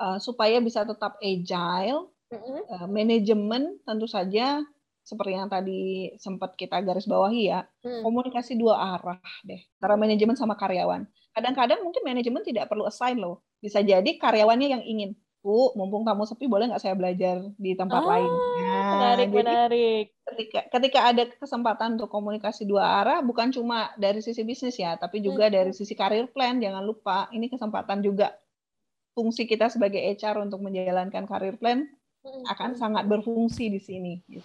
uh, supaya bisa tetap agile, mm-hmm. uh, manajemen tentu saja seperti yang tadi sempat kita garis bawahi ya, hmm. komunikasi dua arah deh, antara manajemen sama karyawan. Kadang-kadang mungkin manajemen tidak perlu assign loh, bisa jadi karyawannya yang ingin, Bu, mumpung tamu sepi, boleh nggak saya belajar di tempat ah, lain? Nah, menarik, jadi, menarik. Ketika, ketika ada kesempatan untuk komunikasi dua arah, bukan cuma dari sisi bisnis ya, tapi juga hmm. dari sisi karir plan, jangan lupa, ini kesempatan juga fungsi kita sebagai HR untuk menjalankan karir plan akan sangat berfungsi di sini. Gitu.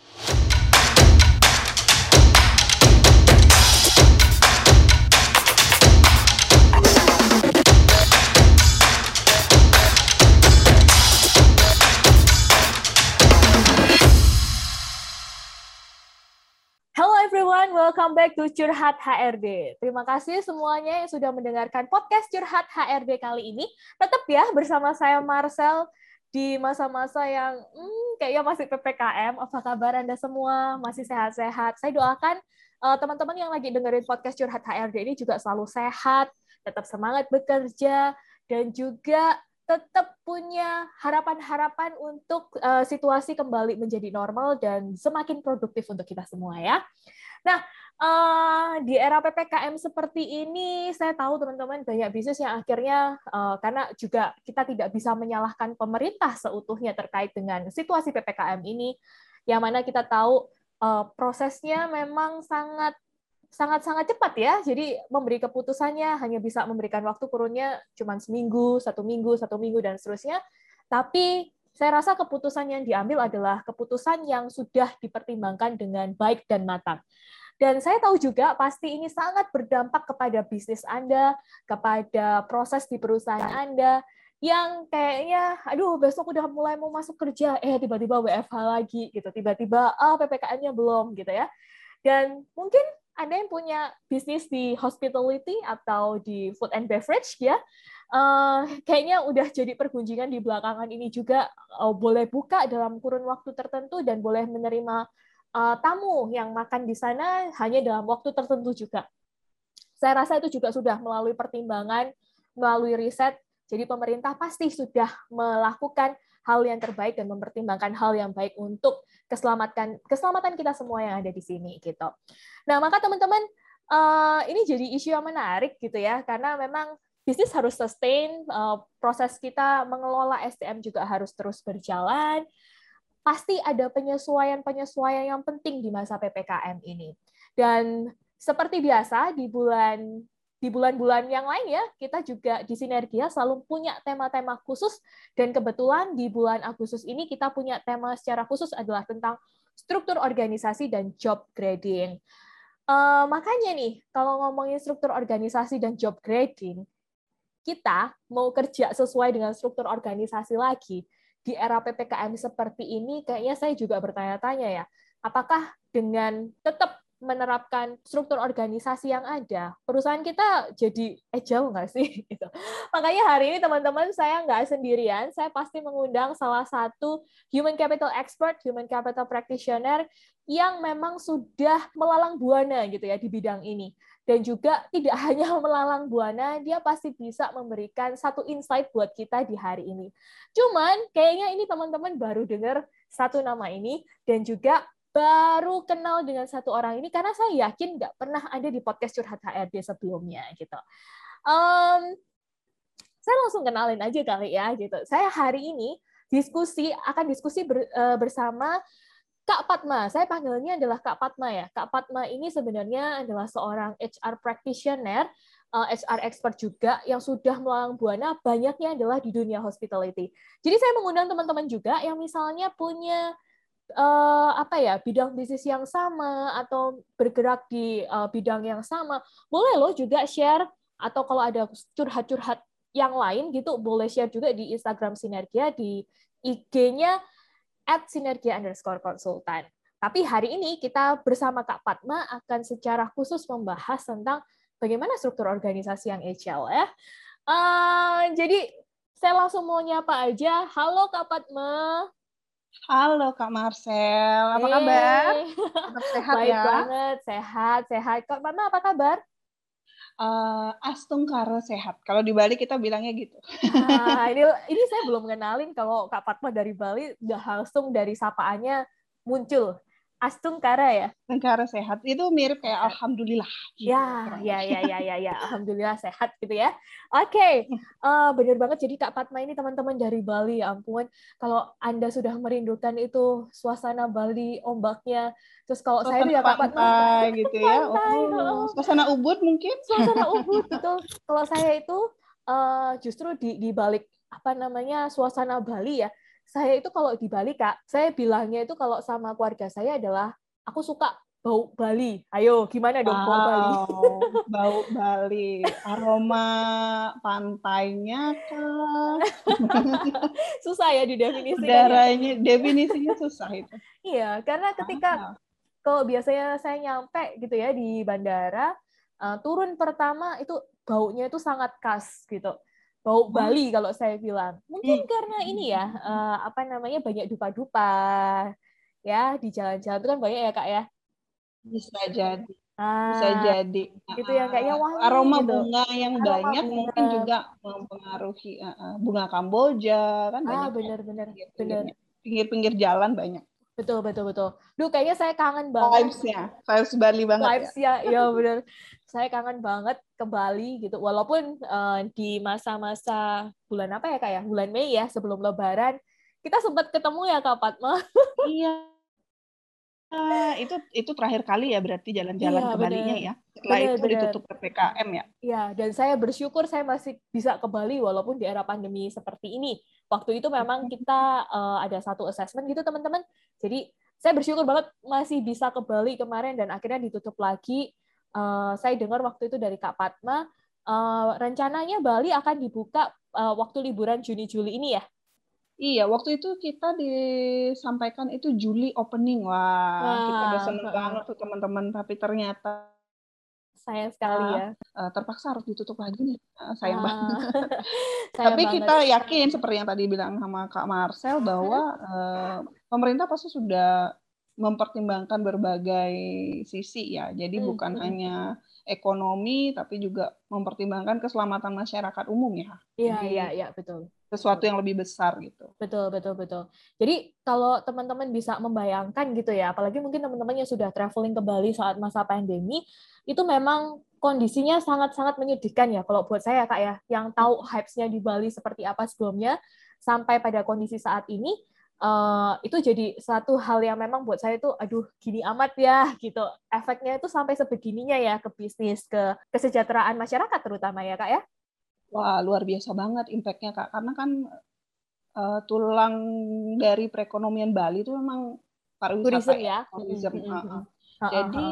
Everyone, welcome back to Curhat HRD. Terima kasih semuanya yang sudah mendengarkan podcast Curhat HRD kali ini. Tetap ya bersama saya Marcel di masa-masa yang hmm, kayaknya masih PPKM. Apa kabar Anda semua? Masih sehat-sehat? Saya doakan uh, teman-teman yang lagi dengerin podcast Curhat HRD ini juga selalu sehat, tetap semangat bekerja, dan juga tetap punya harapan-harapan untuk uh, situasi kembali menjadi normal dan semakin produktif untuk kita semua ya. Nah, uh, di era PPKM seperti ini, saya tahu teman-teman banyak bisnis yang akhirnya uh, karena juga kita tidak bisa menyalahkan pemerintah seutuhnya terkait dengan situasi PPKM ini, yang mana kita tahu uh, prosesnya memang sangat sangat-sangat cepat ya. Jadi memberi keputusannya hanya bisa memberikan waktu kurunnya cuma seminggu, satu minggu, satu minggu dan seterusnya. Tapi saya rasa keputusan yang diambil adalah keputusan yang sudah dipertimbangkan dengan baik dan matang. Dan saya tahu juga pasti ini sangat berdampak kepada bisnis Anda, kepada proses di perusahaan Anda, yang kayaknya, aduh besok udah mulai mau masuk kerja, eh tiba-tiba WFH lagi gitu, tiba-tiba ah PPKM-nya belum gitu ya. Dan mungkin Anda yang punya bisnis di hospitality atau di food and beverage ya, uh, kayaknya udah jadi pergunjingan di belakangan ini juga uh, boleh buka dalam kurun waktu tertentu dan boleh menerima uh, tamu yang makan di sana hanya dalam waktu tertentu juga. Saya rasa itu juga sudah melalui pertimbangan, melalui riset. Jadi pemerintah pasti sudah melakukan hal yang terbaik dan mempertimbangkan hal yang baik untuk keselamatan keselamatan kita semua yang ada di sini gitu. Nah, maka teman-teman ini jadi isu yang menarik gitu ya karena memang bisnis harus sustain, uh, proses kita mengelola SDM juga harus terus berjalan pasti ada penyesuaian-penyesuaian yang penting di masa PPKM ini. Dan seperti biasa di bulan di bulan-bulan yang lain ya, kita juga di Sinergia selalu punya tema-tema khusus dan kebetulan di bulan Agustus ini kita punya tema secara khusus adalah tentang struktur organisasi dan job grading. Uh, makanya nih, kalau ngomongin struktur organisasi dan job grading, kita mau kerja sesuai dengan struktur organisasi lagi, di era PPKM seperti ini kayaknya saya juga bertanya-tanya ya, apakah dengan tetap menerapkan struktur organisasi yang ada, perusahaan kita jadi eh jauh nggak sih? Gitu. Makanya hari ini teman-teman saya nggak sendirian, saya pasti mengundang salah satu human capital expert, human capital practitioner yang memang sudah melalang buana gitu ya di bidang ini dan juga tidak hanya melalang buana, dia pasti bisa memberikan satu insight buat kita di hari ini. Cuman kayaknya ini teman-teman baru dengar satu nama ini dan juga baru kenal dengan satu orang ini karena saya yakin nggak pernah ada di podcast curhat HRD sebelumnya gitu. Um, saya langsung kenalin aja kali ya gitu. Saya hari ini diskusi akan diskusi ber, uh, bersama Kak Patma, saya panggilnya adalah Kak Patma ya. Kak Patma ini sebenarnya adalah seorang HR practitioner, HR eh, expert juga yang sudah melalang buana banyaknya adalah di dunia hospitality. Jadi saya mengundang teman-teman juga yang misalnya punya uh, apa ya bidang bisnis yang sama atau bergerak di uh, bidang yang sama, boleh loh juga share atau kalau ada curhat-curhat yang lain gitu boleh share juga di Instagram Sinergia di IG-nya at sinergia underscore konsultan. Tapi hari ini kita bersama Kak Padma akan secara khusus membahas tentang bagaimana struktur organisasi yang agile ya. Uh, jadi saya langsung mau nyapa aja. Halo Kak Padma. Halo Kak Marcel, apa hey. kabar? Tetap sehat Baik ya? banget, sehat, sehat. Kak Padma apa kabar? Uh, Astungkara sehat. Kalau di Bali kita bilangnya gitu. Nah, ini ini saya belum kenalin kalau Kak Fatma dari Bali udah langsung dari sapaannya muncul Astungkara ya? Astungkara sehat. Itu mirip kayak alhamdulillah. Gitu, ya, ya, ya, ya, ya, ya, alhamdulillah sehat gitu ya. Oke, okay. uh, bener banget. Jadi Kak Fatma ini teman-teman dari Bali, ya ampun. Kalau Anda sudah merindukan itu suasana Bali, ombaknya, terus kalau saya itu ya Kak Fatma gitu ya. Oh, suasana Ubud mungkin? Suasana Ubud betul. Kalau saya itu uh, justru di di balik apa namanya suasana Bali ya saya itu kalau di Bali kak, saya bilangnya itu kalau sama keluarga saya adalah aku suka bau Bali. Ayo, gimana dong wow, bau Bali? bau Bali, aroma pantainya kah? susah ya didefinisikan. Udaranya, definisinya susah itu. Iya, karena ketika ah. kalau biasanya saya nyampe gitu ya di bandara, uh, turun pertama itu baunya itu sangat khas gitu bau Bali kalau saya bilang. Mungkin hmm. karena ini ya, uh, apa namanya banyak dupa-dupa ya di jalan-jalan itu kan banyak ya kak ya. Bisa jadi. Ah, bisa jadi. Itu yang kayaknya wah aroma gitu. bunga yang aroma banyak bunga. mungkin juga mempengaruhi uh, bunga Kamboja kan banyak. Ah benar-benar benar. Pinggir-pinggir jalan banyak. Betul betul betul. Duh kayaknya saya kangen banget. Vibes-nya, vibes Bali banget. Vibes-nya, ya, ya benar. Saya kangen banget ke Bali gitu. Walaupun uh, di masa-masa bulan apa ya kak ya? Bulan Mei ya sebelum Lebaran kita sempat ketemu ya kak Fatma. iya. Uh, itu itu terakhir kali ya berarti jalan-jalan iya, ke Bali-nya ya. Setelah bener, itu bener. ditutup PPKM ya. Iya, dan saya bersyukur saya masih bisa ke Bali walaupun di era pandemi seperti ini. Waktu itu memang kita uh, ada satu assessment gitu teman-teman. Jadi saya bersyukur banget masih bisa ke Bali kemarin dan akhirnya ditutup lagi. Uh, saya dengar waktu itu dari Kak Fatma, uh, rencananya Bali akan dibuka uh, waktu liburan Juni-Juli ini ya? Iya, waktu itu kita disampaikan itu Juli opening. Wah, Wah kita udah seneng banget tuh teman-teman. Tapi ternyata sayang sekali ya. Uh, terpaksa harus ditutup lagi nih. Uh, sayang uh, banget. sayang Tapi banget. kita yakin seperti yang tadi bilang sama Kak Marcel bahwa uh, pemerintah pasti sudah mempertimbangkan berbagai sisi ya. Jadi hmm. bukan hmm. hanya ekonomi tapi juga mempertimbangkan keselamatan masyarakat umum ya. Iya, iya, iya, betul sesuatu yang lebih besar gitu. Betul, betul, betul. Jadi kalau teman-teman bisa membayangkan gitu ya, apalagi mungkin teman-teman yang sudah traveling ke Bali saat masa pandemi, itu memang kondisinya sangat-sangat menyedihkan ya kalau buat saya Kak ya, yang tahu hypes-nya di Bali seperti apa sebelumnya sampai pada kondisi saat ini, uh, itu jadi satu hal yang memang buat saya itu aduh gini amat ya gitu. Efeknya itu sampai sebegininya ya ke bisnis, ke kesejahteraan masyarakat terutama ya Kak ya. Wah, luar biasa banget impact-nya, Kak. Karena kan uh, tulang dari perekonomian Bali itu memang pariwisata ya. Turisme. Mm -hmm. Jadi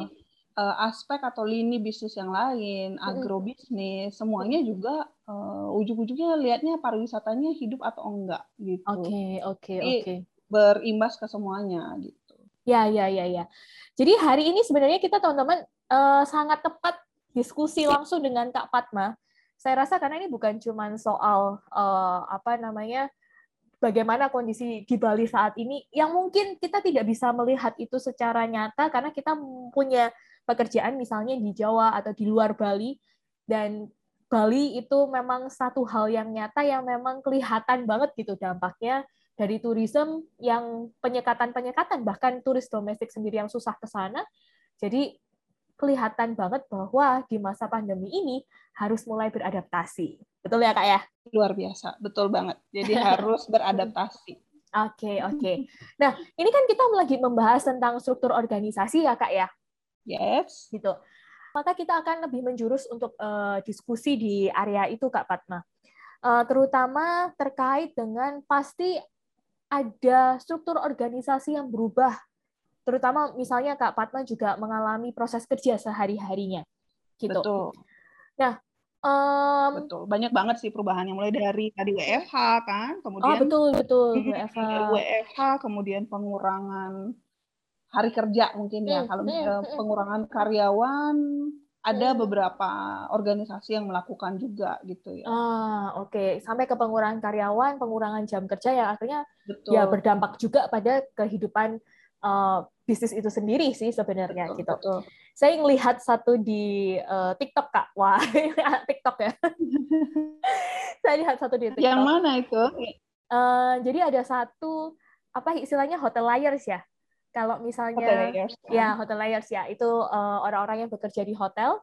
uh, aspek atau lini bisnis yang lain, agrobisnis, semuanya juga uh, ujung-ujungnya lihatnya pariwisatanya hidup atau enggak gitu. Oke, oke, oke. Berimbas ke semuanya gitu. Ya, ya, ya, ya. Jadi hari ini sebenarnya kita teman-teman uh, sangat tepat diskusi langsung dengan Kak Fatma saya rasa karena ini bukan cuma soal uh, apa namanya bagaimana kondisi di Bali saat ini yang mungkin kita tidak bisa melihat itu secara nyata karena kita punya pekerjaan misalnya di Jawa atau di luar Bali dan Bali itu memang satu hal yang nyata yang memang kelihatan banget gitu dampaknya dari turisme yang penyekatan-penyekatan bahkan turis domestik sendiri yang susah ke sana. Jadi kelihatan banget bahwa di masa pandemi ini harus mulai beradaptasi. Betul ya, Kak ya? Luar biasa, betul banget. Jadi harus beradaptasi. Oke, okay, oke. Okay. Nah, ini kan kita lagi membahas tentang struktur organisasi ya, Kak ya? Yes. Gitu. Maka kita akan lebih menjurus untuk uh, diskusi di area itu, Kak Fatma. Uh, terutama terkait dengan pasti ada struktur organisasi yang berubah terutama misalnya Kak Fatma juga mengalami proses kerja sehari-harinya gitu. Betul. Nah, um, betul. Banyak banget sih perubahannya mulai dari tadi WFH kan, kemudian Oh, betul betul WFH. WFH, kemudian pengurangan hari kerja mungkin ya. Hmm, Kalau hmm, misalnya hmm, pengurangan karyawan ada beberapa organisasi yang melakukan juga gitu ya. Ah, oke. Okay. Sampai ke pengurangan karyawan, pengurangan jam kerja yang akhirnya Betul. ya berdampak juga pada kehidupan uh, bisnis itu sendiri sih sebenarnya betul, gitu. Betul. Saya ngelihat satu di uh, TikTok kak, wah TikTok ya. saya lihat satu di TikTok. Yang mana itu? Uh, jadi ada satu apa istilahnya hotel layers ya. Kalau misalnya hotel kan? ya hotel layers ya itu uh, orang-orang yang bekerja di hotel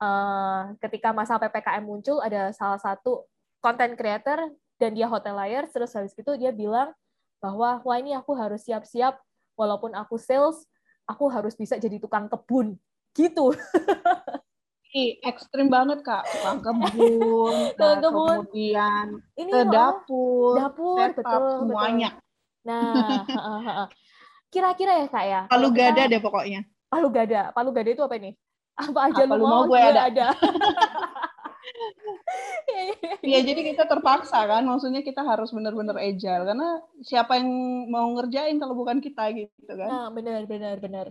uh, ketika masa ppkm muncul ada salah satu content creator dan dia hotel layers terus habis itu dia bilang bahwa wah ini aku harus siap-siap walaupun aku sales aku harus bisa jadi tukang kebun gitu. Ih, ekstrim banget kak tukang kebun, nah, kebun. kemudian ini ke dapur, dapur betul semuanya. Betul. Nah, kira-kira ya kak ya. Palu gada deh pokoknya. Palu gada, palu gada itu apa ini? Apa aja apa lu mau, gue ada. ada. Iya, jadi kita terpaksa kan, maksudnya kita harus benar-benar agile karena siapa yang mau ngerjain kalau bukan kita gitu kan. Nah, benar benar benar.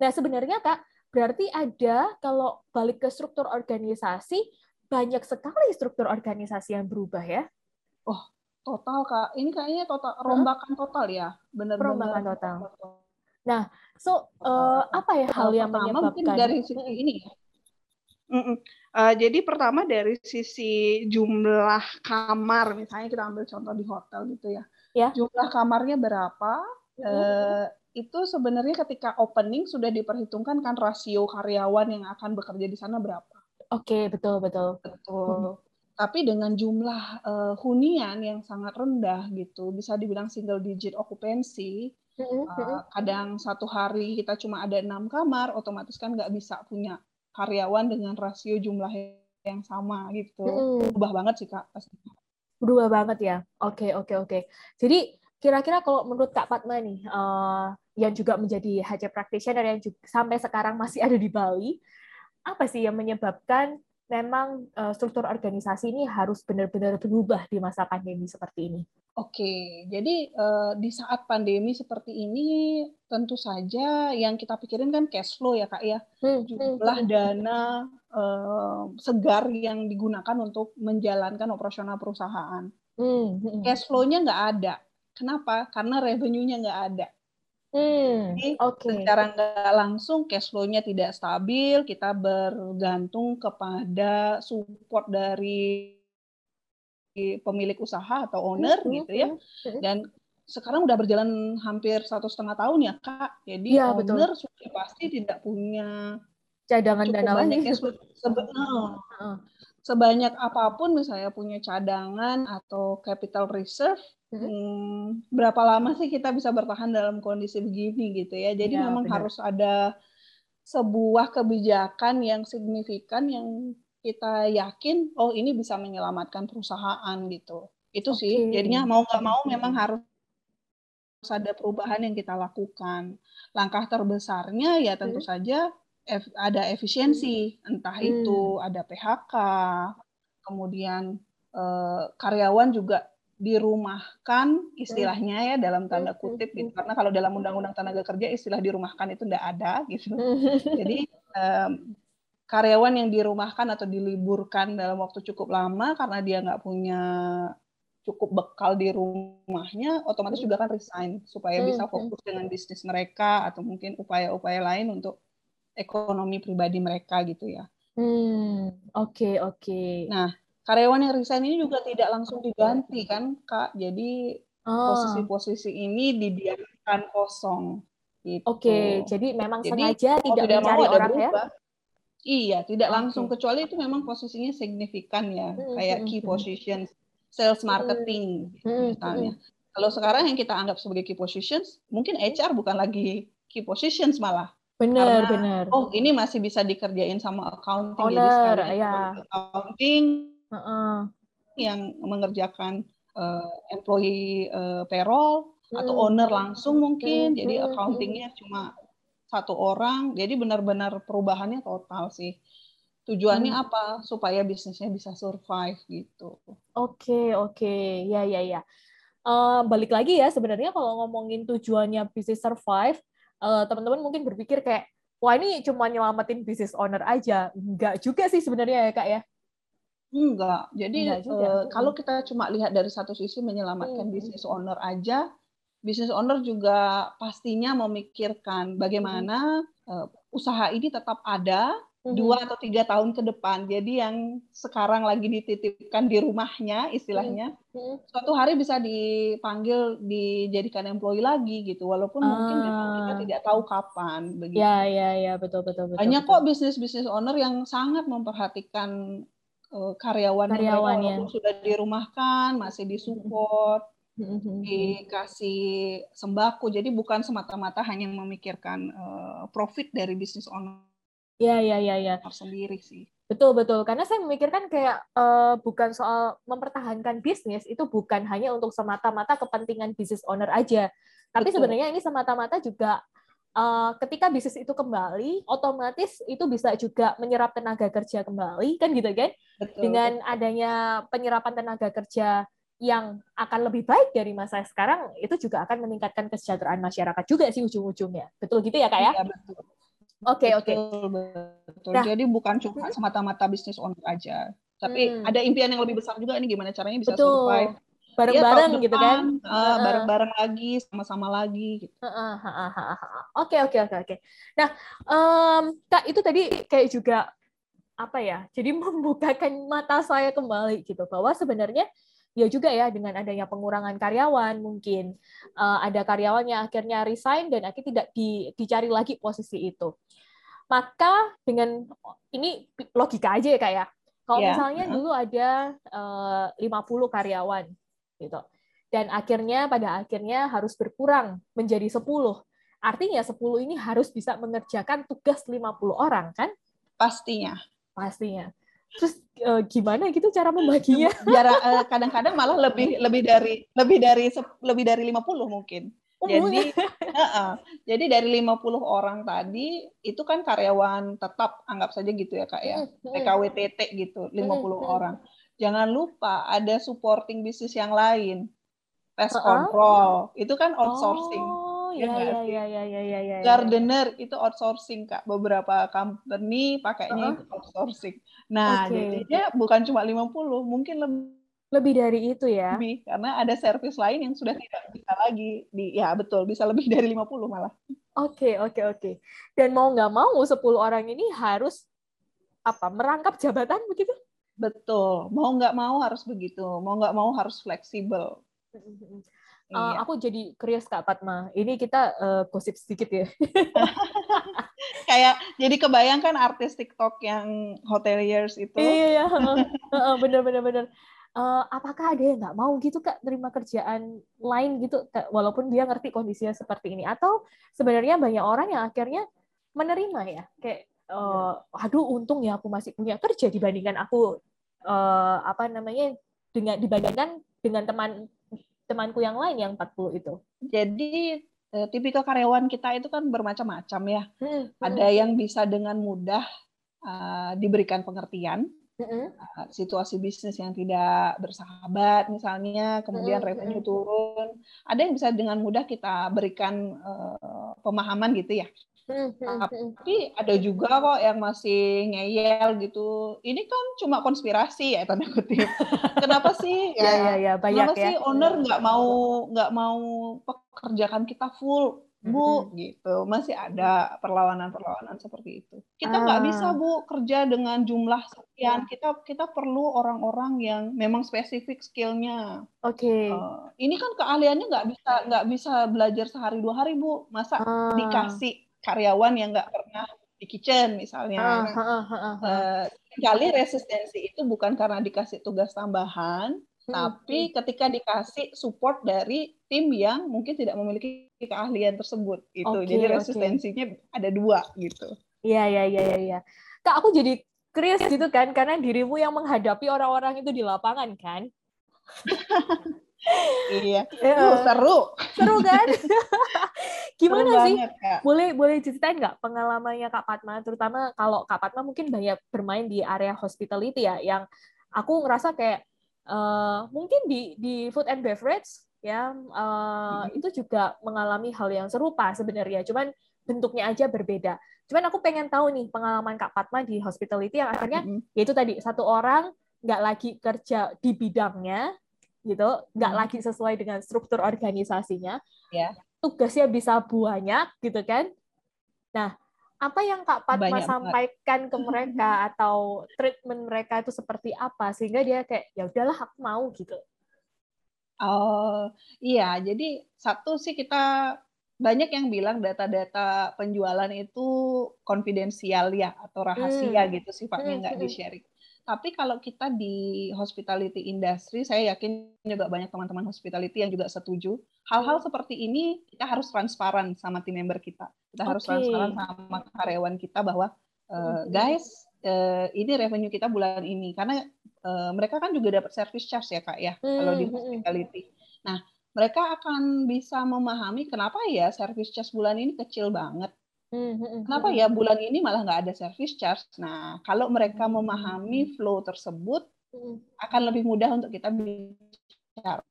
Nah, sebenarnya Kak, berarti ada kalau balik ke struktur organisasi banyak sekali struktur organisasi yang berubah ya. Oh, total Kak. Ini kayaknya total rombakan total ya, benar-benar rombakan total. Nah, so uh, apa ya hal yang menyebabkan dari sisi ini ya? Mm -mm. Uh, jadi pertama dari sisi jumlah kamar, misalnya kita ambil contoh di hotel gitu ya. ya. Jumlah kamarnya berapa? Mm. Uh, itu sebenarnya ketika opening sudah diperhitungkan kan rasio karyawan yang akan bekerja di sana berapa. Oke, okay, betul betul. Betul. Hmm. Tapi dengan jumlah uh, hunian yang sangat rendah gitu, bisa dibilang single digit occupancy, uh, kadang satu hari kita cuma ada enam kamar, otomatis kan nggak bisa punya karyawan dengan rasio jumlah yang sama gitu. Hmm. Berubah banget sih Kak pasti. Berubah banget ya. Oke, oke, oke. Jadi kira-kira kalau menurut Kak Fatma nih, uh, yang juga menjadi HC practitioner yang juga, sampai sekarang masih ada di Bali, apa sih yang menyebabkan memang uh, struktur organisasi ini harus benar-benar berubah di masa pandemi seperti ini? Oke, jadi uh, di saat pandemi seperti ini tentu saja yang kita pikirin kan cash flow ya kak ya, hmm, hmm, jumlah dana uh, segar yang digunakan untuk menjalankan operasional perusahaan. Hmm. Cash flow-nya nggak ada. Kenapa? Karena revenue-nya nggak ada. Hmm, Jadi okay. secara nggak langsung cash flow-nya tidak stabil, kita bergantung kepada support dari pemilik usaha atau owner hmm, gitu ya. Dan sekarang udah berjalan hampir satu setengah tahun ya kak. Jadi ya, owner betul. sudah pasti tidak punya cadangan dana banyak cash flow. Sebenarnya sebanyak apa pun misalnya punya cadangan atau capital reserve Hmm, berapa lama sih kita bisa bertahan dalam kondisi begini gitu ya. Jadi ya, memang benar. harus ada sebuah kebijakan yang signifikan yang kita yakin oh ini bisa menyelamatkan perusahaan gitu. Itu okay. sih. Jadinya mau nggak mau memang harus ada perubahan yang kita lakukan. Langkah terbesarnya ya tentu hmm. saja ada efisiensi, entah hmm. itu ada PHK, kemudian eh, karyawan juga dirumahkan istilahnya ya dalam tanda kutip gitu karena kalau dalam undang-undang tenaga kerja istilah dirumahkan itu tidak ada gitu jadi um, karyawan yang dirumahkan atau diliburkan dalam waktu cukup lama karena dia nggak punya cukup bekal di rumahnya otomatis juga kan resign supaya bisa hmm, hmm. fokus dengan bisnis mereka atau mungkin upaya-upaya lain untuk ekonomi pribadi mereka gitu ya. Hmm, oke okay, oke. Okay. Nah, karyawan yang resign ini juga tidak langsung diganti kan kak jadi oh. posisi-posisi ini dibiarkan kosong gitu. oke okay, jadi memang jadi, sengaja tidak, tidak mencari mau orang ya iya tidak okay. langsung kecuali itu memang posisinya signifikan ya hmm, kayak hmm, key hmm. position sales marketing hmm. hmm. misalnya kalau sekarang yang kita anggap sebagai key positions mungkin HR bukan lagi key positions malah Benar, benar. Oh, ini masih bisa dikerjain sama accounting. Owner, jadi ya. accounting uh-uh. yang mengerjakan uh, employee uh, payroll hmm. atau owner langsung mungkin. Hmm. Jadi hmm. accountingnya cuma satu orang. Jadi benar-benar perubahannya total sih. Tujuannya hmm. apa? Supaya bisnisnya bisa survive gitu. Oke, okay, oke. Okay. Ya, ya, ya. Uh, balik lagi ya, sebenarnya kalau ngomongin tujuannya bisnis survive, uh, teman-teman mungkin berpikir kayak, wah ini cuma nyelamatin bisnis owner aja. Enggak juga sih sebenarnya ya, Kak ya. Enggak. Jadi Enggak juga. Uh, kalau kita cuma lihat dari satu sisi menyelamatkan hmm. bisnis owner aja, business owner juga pastinya memikirkan bagaimana uh, usaha ini tetap ada dua atau tiga tahun ke depan. Jadi yang sekarang lagi dititipkan di rumahnya, istilahnya, suatu hari bisa dipanggil dijadikan employee lagi gitu. Walaupun ah. mungkin kita tidak tahu kapan. Begitu. Ya, ya, ya, betul, betul, betul. Banyak betul. kok bisnis bisnis owner yang sangat memperhatikan karyawan mereka walaupun sudah dirumahkan, masih disupport. Dikasih sembako jadi bukan semata-mata hanya memikirkan uh, profit dari bisnis owner Ya, ya, ya, ya. Sendiri sih. Betul, betul. Karena saya memikirkan kayak uh, bukan soal mempertahankan bisnis, itu bukan hanya untuk semata-mata kepentingan bisnis owner aja. Tapi betul. sebenarnya ini semata-mata juga uh, ketika bisnis itu kembali, otomatis itu bisa juga menyerap tenaga kerja kembali, kan gitu kan? Betul, Dengan adanya penyerapan tenaga kerja yang akan lebih baik dari masa sekarang, itu juga akan meningkatkan kesejahteraan masyarakat juga sih ujung-ujungnya. Betul gitu ya, Kak ya? Iya, betul. Oke, okay, oke. Okay. Nah. Jadi bukan cuma semata-mata bisnis owner aja. Tapi hmm. ada impian yang lebih besar juga ini gimana caranya bisa Betul. survive bareng-bareng ya, gitu kan uh, bareng-bareng lagi sama-sama lagi gitu. Oke oke oke oke. Nah, um, kak itu tadi kayak juga apa ya? Jadi membukakan mata saya kembali gitu bahwa sebenarnya ya juga ya dengan adanya pengurangan karyawan mungkin uh, ada karyawan yang akhirnya resign dan akhirnya tidak di, dicari lagi posisi itu. Maka dengan ini logika aja ya kayak ya. kalau yeah. misalnya dulu ada uh, 50 karyawan gitu. Dan akhirnya pada akhirnya harus berkurang menjadi 10. Artinya 10 ini harus bisa mengerjakan tugas 50 orang kan? Pastinya. Pastinya terus uh, gimana gitu cara membaginya? Biar uh, kadang-kadang malah lebih lebih dari lebih dari lebih dari 50 mungkin. Oh, jadi uh, uh, jadi dari 50 orang tadi itu kan karyawan tetap anggap saja gitu ya kak ya. PKWTT gitu 50 orang. Jangan lupa ada supporting bisnis yang lain. Pest control. Itu kan outsourcing. Oh ya, ya, ya, ya, ya, ya, ya, Gardener itu outsourcing kak. Beberapa company pakainya uh -huh. itu outsourcing. Nah, okay. jadinya bukan cuma 50, mungkin lebih lebih dari itu ya. Lebih karena ada service lain yang sudah tidak bisa lagi di ya betul bisa lebih dari 50 malah. Oke, okay, oke, okay, oke. Okay. Dan mau nggak mau 10 orang ini harus apa? merangkap jabatan begitu? Betul. Mau nggak mau harus begitu. Mau nggak mau harus fleksibel. Uh, iya. Aku jadi curious Kak Fatma. Ini kita uh, gosip sedikit ya. Kayak jadi kebayangkan artis TikTok yang hoteliers itu. Iya, iya. bener bener bener. Uh, apakah ada yang nggak mau gitu kak terima kerjaan lain gitu walaupun dia ngerti kondisinya seperti ini atau sebenarnya banyak orang yang akhirnya menerima ya kayak uh, aduh untung ya aku masih punya kerja dibandingkan aku uh, apa namanya dengan dibandingkan dengan teman temanku yang lain yang 40 itu. Jadi eh, tipikal karyawan kita itu kan bermacam-macam ya. Hmm, hmm. Ada yang bisa dengan mudah uh, diberikan pengertian. Hmm. Uh, situasi bisnis yang tidak bersahabat misalnya, kemudian hmm. revenue turun. Ada yang bisa dengan mudah kita berikan uh, pemahaman gitu ya. Hmm, hmm, hmm. Tapi ada juga kok yang masih ngeyel gitu. Ini kan cuma konspirasi ya tanda kutip. Kenapa sih? ya, ya, ya, banyak kenapa ya. sih owner nggak mau nggak mau pekerjakan kita full? Bu, gitu. Masih ada perlawanan-perlawanan seperti itu. Kita nggak ah. bisa, Bu, kerja dengan jumlah sekian. Kita kita perlu orang-orang yang memang spesifik skillnya. Oke. Okay. Uh, ini kan keahliannya nggak bisa nggak bisa belajar sehari dua hari, Bu. Masa uh. dikasih karyawan yang nggak pernah di kitchen misalnya. Uh, uh, uh, uh, uh. kali resistensi itu bukan karena dikasih tugas tambahan, hmm. tapi ketika dikasih support dari tim yang mungkin tidak memiliki keahlian tersebut itu. Okay, jadi resistensinya okay. ada dua gitu. Iya iya iya iya. Ya. Kak aku jadi curious gitu kan karena dirimu yang menghadapi orang-orang itu di lapangan kan. iya. Uh, seru. Seru kan? Gimana seru sih? Banget, Kak. Boleh boleh ceritain nggak pengalamannya Kak Patma, terutama kalau Kak Patma mungkin banyak bermain di area hospitality ya, yang aku ngerasa kayak uh, mungkin di di food and beverage ya uh, hmm. itu juga mengalami hal yang serupa sebenarnya, cuman bentuknya aja berbeda. Cuman aku pengen tahu nih pengalaman Kak Patma di hospitality yang akhirnya hmm. yaitu tadi satu orang nggak lagi kerja di bidangnya, gitu, nggak hmm. lagi sesuai dengan struktur organisasinya. Ya. Tugasnya bisa banyak gitu kan. Nah, apa yang Kak Patma banyak sampaikan banget. ke mereka atau treatment mereka itu seperti apa sehingga dia kayak ya udahlah aku mau gitu. Oh, iya. Jadi satu sih kita banyak yang bilang data-data penjualan itu konfidensial ya atau rahasia hmm. gitu sifatnya hmm, nggak hmm. di-sharing. Tapi kalau kita di hospitality industry, saya yakin juga banyak teman-teman hospitality yang juga setuju. Hal-hal seperti ini kita harus transparan sama tim member kita. Kita okay. harus transparan sama karyawan kita bahwa uh, guys, uh, ini revenue kita bulan ini karena uh, mereka kan juga dapat service charge ya kak ya hmm. kalau di hospitality. Nah mereka akan bisa memahami kenapa ya service charge bulan ini kecil banget. Hmm, hmm, hmm, kenapa ya bulan ini malah nggak ada service charge? Nah, kalau mereka memahami flow tersebut, akan lebih mudah untuk kita bicara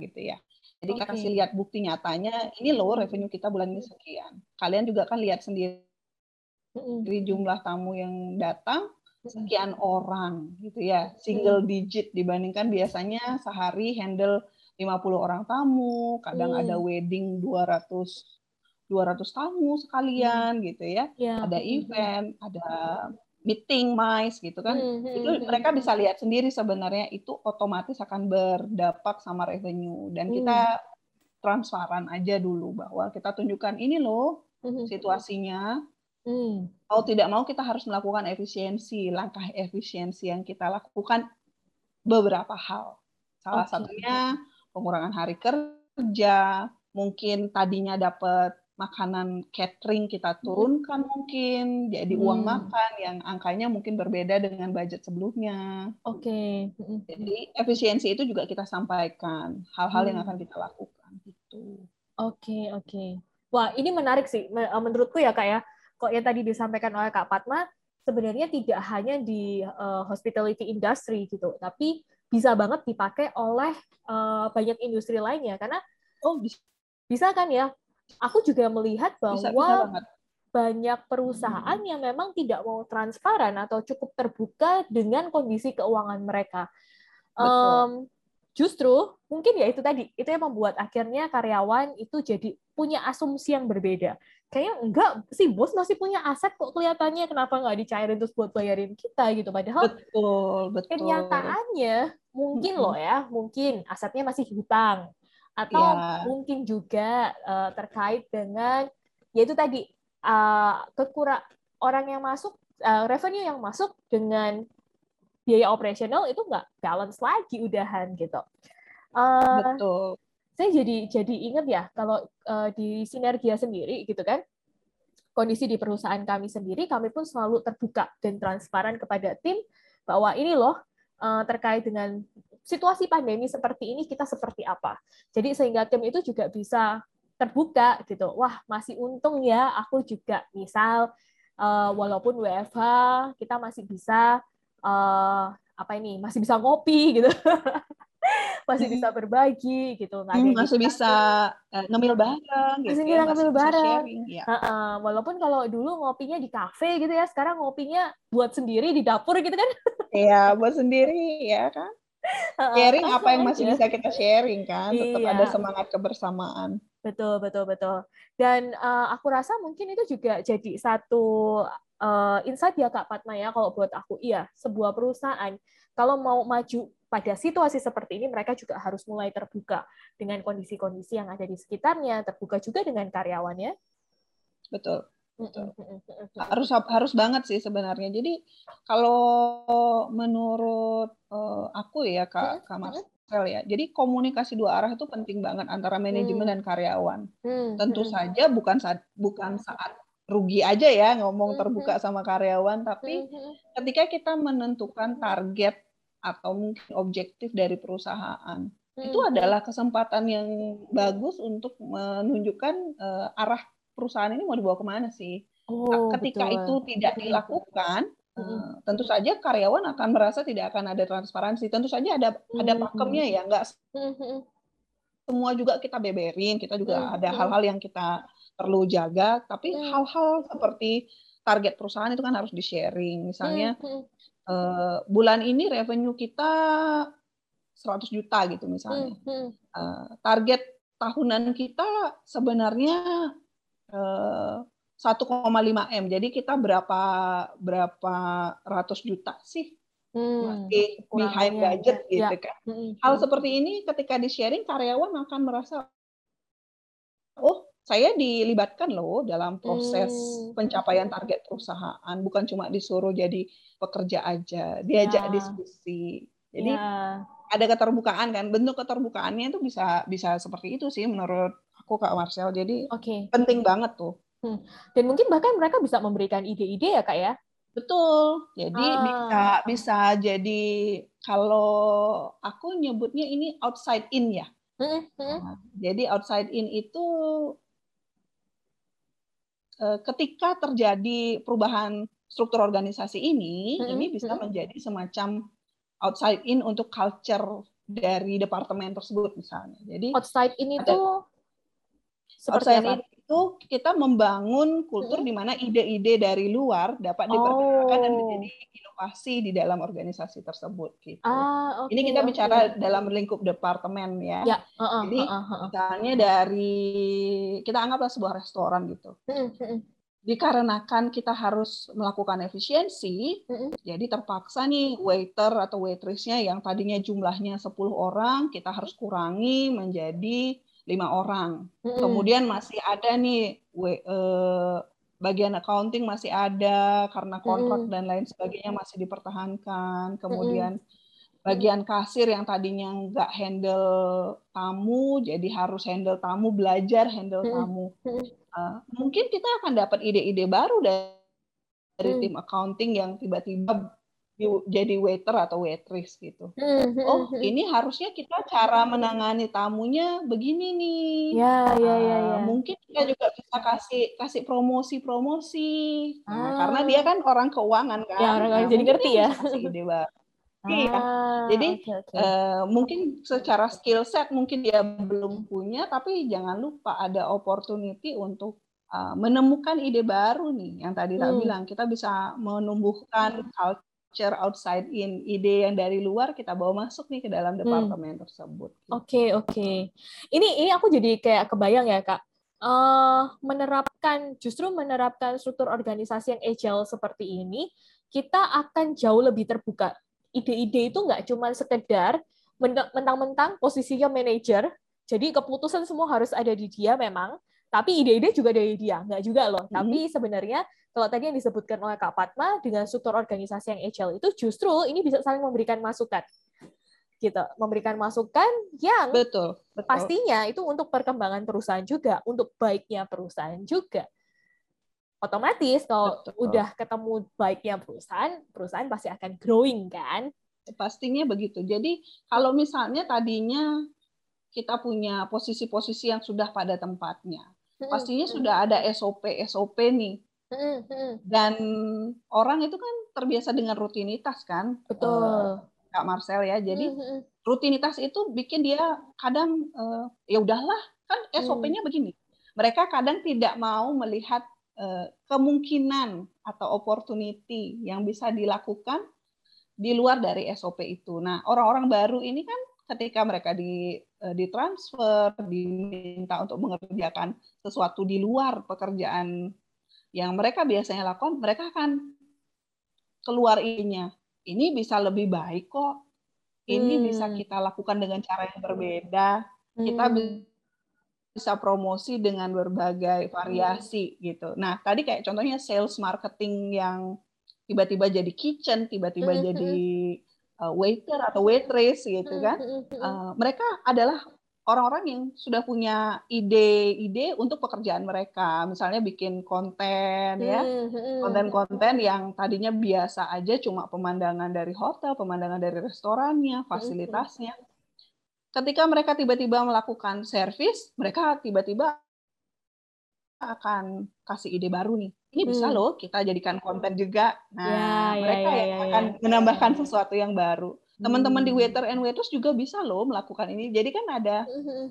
gitu ya. Jadi okay. kasih lihat bukti nyatanya, ini loh revenue kita bulan ini sekian. Kalian juga kan lihat sendiri jumlah tamu yang datang sekian orang gitu ya, single digit dibandingkan biasanya sehari handle 50 orang tamu, kadang hmm. ada wedding 200 200 tamu sekalian hmm. gitu ya. ya. Ada event, ada meeting mice gitu kan. Hmm. hmm itu hmm, mereka hmm. bisa lihat sendiri sebenarnya itu otomatis akan berdampak sama revenue dan hmm. kita transparan aja dulu bahwa kita tunjukkan ini loh situasinya. Hmm. Mau tidak mau kita harus melakukan efisiensi, langkah efisiensi yang kita lakukan beberapa hal. Salah okay. satunya pengurangan hari kerja, mungkin tadinya dapat makanan catering kita turunkan mungkin jadi hmm. uang makan yang angkanya mungkin berbeda dengan budget sebelumnya. Oke. Okay. Jadi efisiensi itu juga kita sampaikan hal-hal hmm. yang akan kita lakukan gitu. Oke okay, oke. Okay. Wah ini menarik sih eh, menurutku ya kak ya. Kok yang tadi disampaikan oleh kak Patma sebenarnya tidak hanya di uh, hospitality industry gitu, tapi bisa banget dipakai oleh uh, banyak industri lainnya karena oh bisa kan ya aku juga melihat bahwa bisa, bisa banyak perusahaan hmm. yang memang tidak mau transparan atau cukup terbuka dengan kondisi keuangan mereka. Um, justru mungkin ya itu tadi itu yang membuat akhirnya karyawan itu jadi punya asumsi yang berbeda. Kayaknya enggak sih bos masih punya aset kok kelihatannya kenapa nggak dicairin terus buat bayarin kita gitu? Padahal betul betul. kenyataannya mungkin loh ya mungkin asetnya masih hutang atau yeah. mungkin juga uh, terkait dengan yaitu tadi uh, kekurang orang yang masuk uh, revenue yang masuk dengan biaya operasional itu nggak balance lagi udahan gitu uh, betul saya jadi jadi ingat ya kalau uh, di sinergia sendiri gitu kan kondisi di perusahaan kami sendiri kami pun selalu terbuka dan transparan kepada tim bahwa ini loh uh, terkait dengan situasi pandemi seperti ini kita seperti apa? Jadi sehingga tim itu juga bisa terbuka gitu. Wah masih untung ya aku juga misal uh, walaupun WFH kita masih bisa uh, apa ini masih bisa ngopi gitu. Masih bisa berbagi gitu nggak hmm, masih bisa uh, ngemil bareng gitu masih ya, bisa ngemil bareng. ya. uh, uh, walaupun kalau dulu ngopinya di kafe gitu ya sekarang ngopinya buat sendiri di dapur gitu kan. Iya buat sendiri ya kan sharing apa yang masih bisa kita sharing kan tetap iya. ada semangat kebersamaan betul betul betul dan uh, aku rasa mungkin itu juga jadi satu uh, insight ya Kak Fatma ya kalau buat aku iya sebuah perusahaan kalau mau maju pada situasi seperti ini mereka juga harus mulai terbuka dengan kondisi-kondisi yang ada di sekitarnya, terbuka juga dengan karyawannya. Betul. Betul. Harus harus banget sih sebenarnya. Jadi kalau menurut uh, aku ya Kak Kak Marcel ya. Jadi komunikasi dua arah itu penting banget antara manajemen hmm. dan karyawan. Hmm. Tentu hmm. saja bukan saat bukan saat rugi aja ya ngomong terbuka sama karyawan, tapi ketika kita menentukan target atau mungkin objektif dari perusahaan. Hmm. Itu adalah kesempatan yang bagus untuk menunjukkan uh, arah perusahaan ini mau dibawa ke mana sih. Oh, Ketika betul. itu tidak dilakukan, hmm. uh, tentu saja karyawan akan merasa tidak akan ada transparansi. Tentu saja ada hmm. ada pakemnya ya, enggak hmm. semua juga kita beberin, kita juga ada hal-hal yang kita perlu jaga, tapi hal-hal seperti target perusahaan itu kan harus di-sharing. Misalnya hmm uh, bulan ini revenue kita 100 juta gitu misalnya. Uh, target tahunan kita sebenarnya 1,5 m. Jadi kita berapa berapa ratus juta sih hmm, masih behind budget ya. gitu kan. Hmm. Hal seperti ini ketika di sharing karyawan akan merasa oh saya dilibatkan loh dalam proses hmm. pencapaian target perusahaan, bukan cuma disuruh jadi pekerja aja, diajak ya. diskusi. Jadi ya. ada keterbukaan kan, bentuk keterbukaannya itu bisa bisa seperti itu sih menurut aku Kak Marcel. Jadi okay. penting banget tuh. Hmm. Dan mungkin bahkan mereka bisa memberikan ide-ide ya Kak ya, Betul. Jadi ah. bisa bisa jadi kalau aku nyebutnya ini outside in ya. Hmm, hmm. Nah, jadi outside in itu eh, ketika terjadi perubahan struktur organisasi ini, hmm. ini bisa hmm. menjadi semacam outside in untuk culture dari departemen tersebut misalnya. Jadi outside in itu seperti outside apa? in itu kita membangun kultur hmm. di mana ide-ide dari luar dapat diperkenalkan oh. dan menjadi inovasi di dalam organisasi tersebut gitu. Ah, okay, Ini kita okay. bicara dalam lingkup departemen ya. ya. Uh, uh, Jadi uh, uh, uh. misalnya dari kita anggaplah sebuah restoran gitu. Hmm, hmm, Dikarenakan kita harus melakukan efisiensi, jadi terpaksa nih waiter atau waitressnya yang tadinya jumlahnya 10 orang kita harus kurangi menjadi lima orang. Hmm. Kemudian masih ada nih we, uh, bagian accounting masih ada karena kontrak hmm. dan lain sebagainya masih dipertahankan. Kemudian hmm. bagian kasir yang tadinya nggak handle tamu jadi harus handle tamu, belajar handle hmm. tamu. Uh, mungkin kita akan dapat ide-ide baru dari, dari hmm. tim accounting yang tiba-tiba jadi waiter atau waitress gitu. Hmm, hmm, oh, ini harusnya kita cara menangani tamunya begini nih. Ya, ya, ya, ya. mungkin kita juga bisa kasih kasih promosi-promosi. Nah, ah. karena dia kan orang keuangan kan. Ya, orang nah, jadi ngerti ya. Kasih ide. Iya. Ah, Jadi okay, okay. Uh, mungkin secara skill set mungkin dia belum punya, tapi jangan lupa ada opportunity untuk uh, menemukan ide baru nih. Yang tadi hmm. tak bilang kita bisa menumbuhkan culture culture outside in, ide yang dari luar kita bawa masuk nih ke dalam hmm. departemen hmm. tersebut. Oke okay, oke. Okay. Ini ini aku jadi kayak kebayang ya kak. Uh, menerapkan justru menerapkan struktur organisasi yang agile seperti ini, kita akan jauh lebih terbuka. Ide-ide itu nggak cuma sekedar mentang-mentang posisinya manajer, jadi keputusan semua harus ada di dia memang, tapi ide-ide juga dari dia, nggak juga loh. Hmm. Tapi sebenarnya kalau tadi yang disebutkan oleh Kak Fatma dengan struktur organisasi yang agile itu justru ini bisa saling memberikan masukan. Gitu memberikan masukan yang betul, betul. pastinya itu untuk perkembangan perusahaan juga untuk baiknya perusahaan juga. Otomatis kalau betul. udah ketemu baiknya perusahaan perusahaan pasti akan growing kan? Pastinya begitu. Jadi kalau misalnya tadinya kita punya posisi-posisi yang sudah pada tempatnya pastinya sudah ada SOP SOP nih dan orang itu kan terbiasa dengan rutinitas kan, betul, uh, Kak Marcel ya. Jadi rutinitas itu bikin dia kadang uh, ya udahlah kan SOP-nya mm. begini. Mereka kadang tidak mau melihat uh, kemungkinan atau opportunity yang bisa dilakukan di luar dari SOP itu. Nah, orang-orang baru ini kan ketika mereka di ditransfer, diminta untuk mengerjakan sesuatu di luar pekerjaan yang mereka biasanya lakukan, mereka akan keluar ininya. Ini bisa lebih baik kok. Ini hmm. bisa kita lakukan dengan cara yang berbeda. Hmm. Kita bisa promosi dengan berbagai variasi hmm. gitu. Nah, tadi kayak contohnya sales marketing yang tiba-tiba jadi kitchen, tiba-tiba hmm. jadi uh, waiter atau waitress gitu kan. Uh, mereka adalah orang-orang yang sudah punya ide-ide untuk pekerjaan mereka. Misalnya bikin konten ya. Hmm, hmm. Konten-konten yang tadinya biasa aja cuma pemandangan dari hotel, pemandangan dari restorannya, hmm, fasilitasnya. Ketika mereka tiba-tiba melakukan servis, mereka tiba-tiba akan kasih ide baru nih. Ini bisa loh kita jadikan konten juga. Nah, ya, mereka ya, ya, yang ya, akan ya. menambahkan sesuatu yang baru teman-teman di hmm. waiter and waitress juga bisa loh melakukan ini jadi kan ada mm-hmm.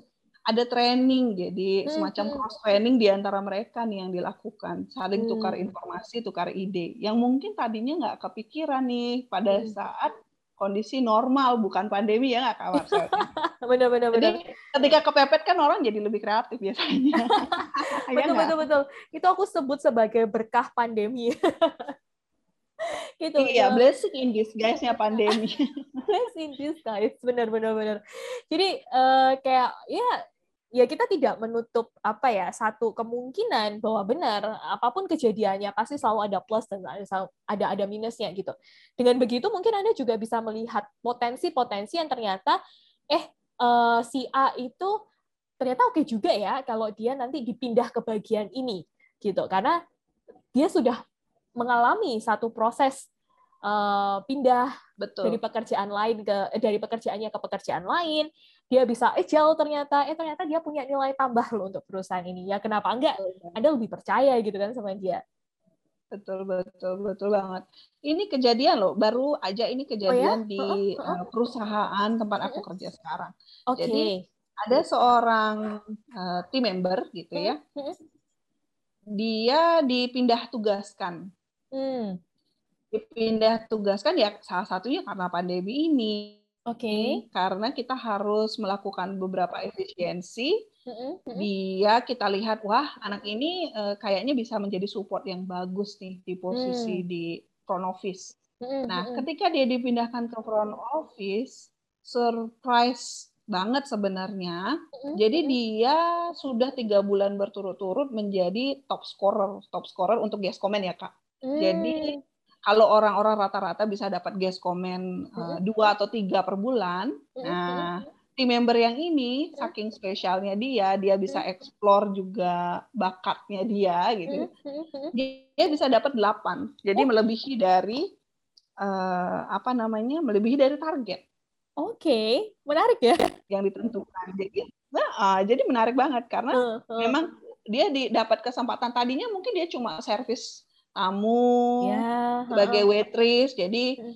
ada training jadi semacam mm-hmm. cross training di antara mereka nih yang dilakukan saling tukar hmm. informasi tukar ide yang mungkin tadinya nggak kepikiran nih pada hmm. saat kondisi normal bukan pandemi ya nggak kawan benar benar benar. ketika kepepet kan orang jadi lebih kreatif biasanya. betul ya betul betul. Itu aku sebut sebagai berkah pandemi. Gitu iya ya. blessing in disguise-nya pandemi blessing in disguise benar benar benar jadi uh, kayak ya ya kita tidak menutup apa ya satu kemungkinan bahwa benar apa pun kejadiannya pasti selalu ada plus dan ada ada ada minusnya gitu. Dengan begitu mungkin Anda juga bisa melihat potensi-potensi yang ternyata eh uh, si A itu ternyata oke okay juga ya kalau dia nanti dipindah ke bagian ini gitu karena dia sudah mengalami satu proses uh, pindah Betul. dari pekerjaan lain ke dari pekerjaannya ke pekerjaan lain. Dia bisa eh jauh ternyata eh ternyata dia punya nilai tambah loh untuk perusahaan ini. Ya kenapa enggak? Ada lebih percaya gitu kan sama dia. Betul betul betul banget. Ini kejadian loh baru aja ini kejadian oh, ya? di uh, uh, perusahaan tempat aku kerja sekarang. Okay. jadi ada seorang uh, team member gitu ya. dia dipindah tugaskan hmm. dipindah tugaskan ya salah satunya karena pandemi ini Oke. Okay. Karena kita harus melakukan beberapa efisiensi. Dia kita lihat wah anak ini uh, kayaknya bisa menjadi support yang bagus nih di posisi mm. di front office. Nah, ketika dia dipindahkan ke front office, surprise banget sebenarnya. Jadi dia sudah tiga bulan berturut-turut menjadi top scorer, top scorer untuk guest comment ya kak. Jadi mm kalau orang-orang rata-rata bisa dapat guest comment uh, dua atau tiga per bulan, nah tim member yang ini saking spesialnya dia, dia bisa explore juga bakatnya dia gitu. Dia bisa dapat delapan, jadi oh. melebihi dari uh, apa namanya, melebihi dari target. Oke, okay. menarik ya. Yang ditentukan. Jadi, nah, uh, jadi menarik banget karena uh, uh. memang dia dapat kesempatan tadinya mungkin dia cuma servis tamu ya, sebagai waitress jadi hmm.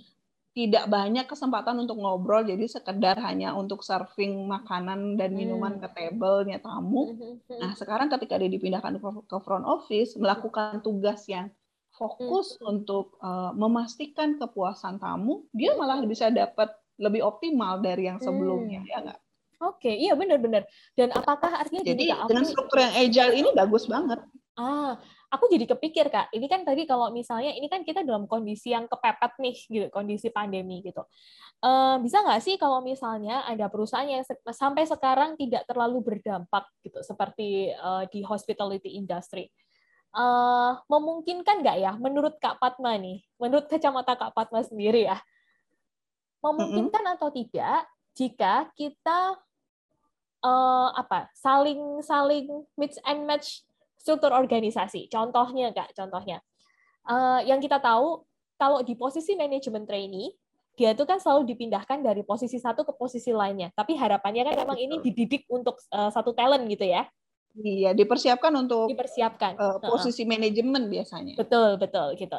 tidak banyak kesempatan untuk ngobrol jadi sekedar hanya untuk serving makanan dan minuman hmm. ke tablenya tamu hmm, nah sekarang ketika dia dipindahkan ke front office melakukan tugas yang fokus hmm. untuk uh, memastikan kepuasan tamu dia malah bisa dapat lebih optimal dari yang sebelumnya ya enggak Oke, okay, iya benar-benar. Dan apakah artinya jadi dengan struktur yang agile ini bagus banget. Ah, aku jadi kepikir kak, ini kan tadi kalau misalnya ini kan kita dalam kondisi yang kepepet nih, gitu, kondisi pandemi gitu. Uh, bisa nggak sih kalau misalnya ada perusahaan yang se sampai sekarang tidak terlalu berdampak gitu, seperti uh, di hospitality industry? Uh, memungkinkan nggak ya, menurut Kak Patma nih, menurut kacamata Kak Patma sendiri ya, memungkinkan mm -hmm. atau tidak jika kita uh, apa saling saling mix and match struktur organisasi. Contohnya, Kak, contohnya. Uh, yang kita tahu, kalau di posisi manajemen trainee, dia itu kan selalu dipindahkan dari posisi satu ke posisi lainnya. Tapi harapannya kan memang ini dididik untuk uh, satu talent gitu ya. Iya, dipersiapkan untuk dipersiapkan uh, posisi uh manajemen biasanya. Betul, betul gitu.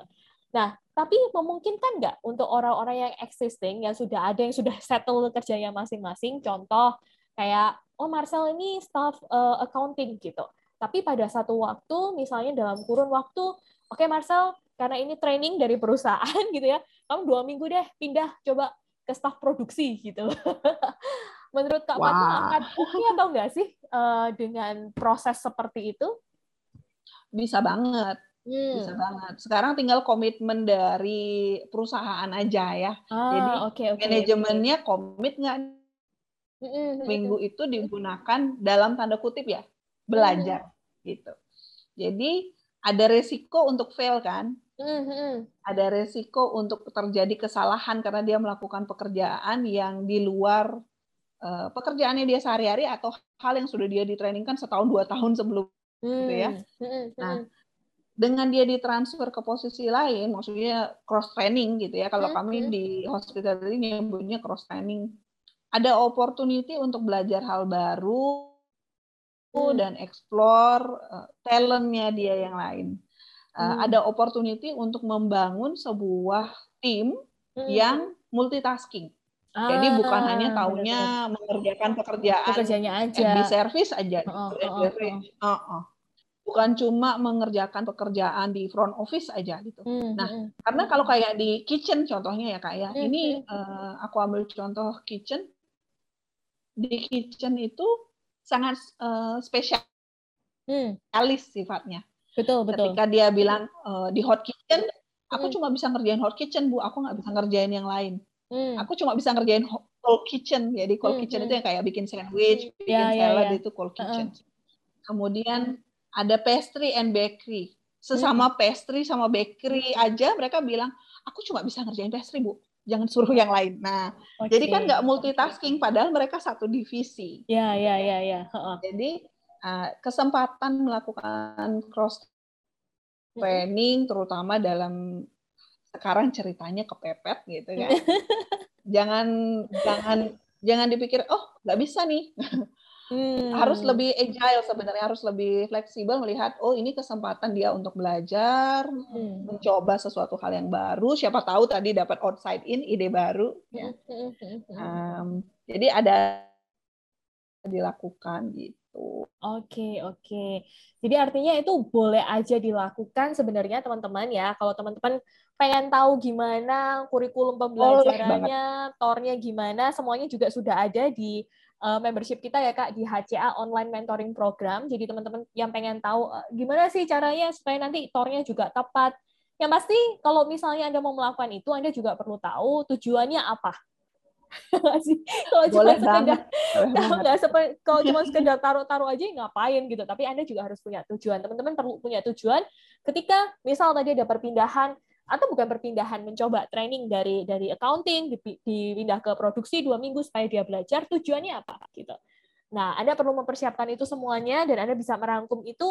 Nah, tapi memungkinkan nggak untuk orang-orang yang existing, yang sudah ada, yang sudah settle kerjanya masing-masing, contoh kayak, oh Marcel ini staff uh, accounting gitu tapi pada satu waktu, misalnya dalam kurun waktu, oke okay, Marcel, karena ini training dari perusahaan gitu ya, kamu dua minggu deh pindah coba ke staff produksi gitu. Menurut Kak wow. Fatma akan oke atau enggak sih uh, dengan proses seperti itu? Bisa banget. Hmm. Bisa banget. Sekarang tinggal komitmen dari perusahaan aja ya. Ah, Jadi okay, okay, manajemennya okay. komit nggak minggu itu digunakan dalam tanda kutip ya belajar hmm. gitu. Jadi ada resiko untuk fail kan? Hmm. Ada resiko untuk terjadi kesalahan karena dia melakukan pekerjaan yang di luar uh, pekerjaannya dia sehari-hari atau hal yang sudah dia ditrainingkan setahun dua tahun sebelum hmm. gitu ya. Hmm. Nah, dengan dia ditransfer ke posisi lain, maksudnya cross training gitu ya. Kalau hmm. kami di hospital ini nyebutnya cross training, ada opportunity untuk belajar hal baru, hmm. dan explore uh, talentnya dia yang lain. Uh, hmm. Ada opportunity untuk membangun sebuah tim hmm. yang multitasking. Ah, Jadi bukan hanya taunya mengerjakan pekerjaan pekerjaannya aja, di service aja, oh, oh, oh. Uh, uh. bukan cuma mengerjakan pekerjaan di front office aja gitu. Mm-hmm. Nah, karena kalau kayak di kitchen contohnya ya kak ya, mm-hmm. ini uh, aku ambil contoh kitchen. Di kitchen itu sangat uh, spesialis mm. sifatnya. Betul betul. Ketika dia bilang uh, di hot kitchen, aku mm. cuma bisa ngerjain hot kitchen bu, aku nggak bisa ngerjain yang lain. Mm. Aku cuma bisa ngerjain cold kitchen. Jadi cold mm. kitchen itu yang kayak bikin sandwich, bikin yeah, ya, salad yeah, yeah. itu cold kitchen. Uh-uh. Kemudian ada pastry and bakery. Sesama hmm. pastry sama bakery aja mereka bilang, aku cuma bisa ngerjain pastry, Bu. Jangan suruh yang lain. Nah, okay. jadi kan nggak multitasking, padahal mereka satu divisi. Ya, ya, ya, ya. Jadi uh, kesempatan melakukan cross training, terutama dalam sekarang ceritanya kepepet gitu kan. jangan, jangan, jangan dipikir, oh nggak bisa nih. Hmm. Harus lebih agile sebenarnya, harus lebih fleksibel melihat oh ini kesempatan dia untuk belajar, hmm. mencoba sesuatu hal yang baru. Siapa tahu tadi dapat outside in ide baru. Ya. Um, jadi ada dilakukan gitu. Oke oke. Jadi artinya itu boleh aja dilakukan sebenarnya teman-teman ya. Kalau teman-teman pengen tahu gimana kurikulum pembelajarannya, tornya gimana, semuanya juga sudah ada di uh, membership kita ya Kak di HCA Online Mentoring Program. Jadi teman-teman yang pengen tahu uh, gimana sih caranya supaya nanti tornya juga tepat. Yang pasti kalau misalnya Anda mau melakukan itu, Anda juga perlu tahu tujuannya apa. kalau cuma sekedar nggak seperti kalau cuma sekedar taruh-taruh aja ngapain gitu tapi anda juga harus punya tujuan teman-teman perlu punya tujuan ketika misal tadi ada perpindahan atau bukan perpindahan mencoba training dari dari accounting dipindah ke produksi dua minggu supaya dia belajar tujuannya apa gitu. Nah, Anda perlu mempersiapkan itu semuanya dan Anda bisa merangkum itu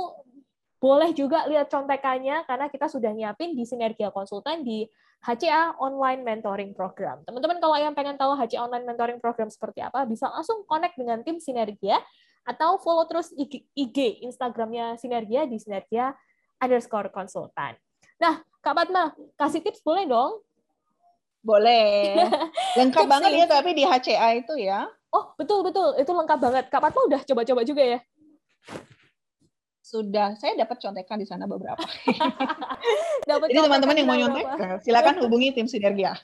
boleh juga lihat contekannya karena kita sudah nyiapin di Sinergia Konsultan di HCA Online Mentoring Program. Teman-teman kalau yang pengen tahu HCA Online Mentoring Program seperti apa, bisa langsung connect dengan tim Sinergia atau follow terus IG, IG Instagramnya Sinergia di Sinergia underscore konsultan. Nah, Kak Fatma, kasih tips boleh dong? Boleh. Lengkap banget ya tapi di HCA itu ya. Oh, betul betul. Itu lengkap banget. Kak Fatma udah coba-coba juga ya? Sudah saya dapat contekan di sana beberapa. dapat Jadi teman-teman yang mau nyontek, eh, silakan hubungi tim Sinergia.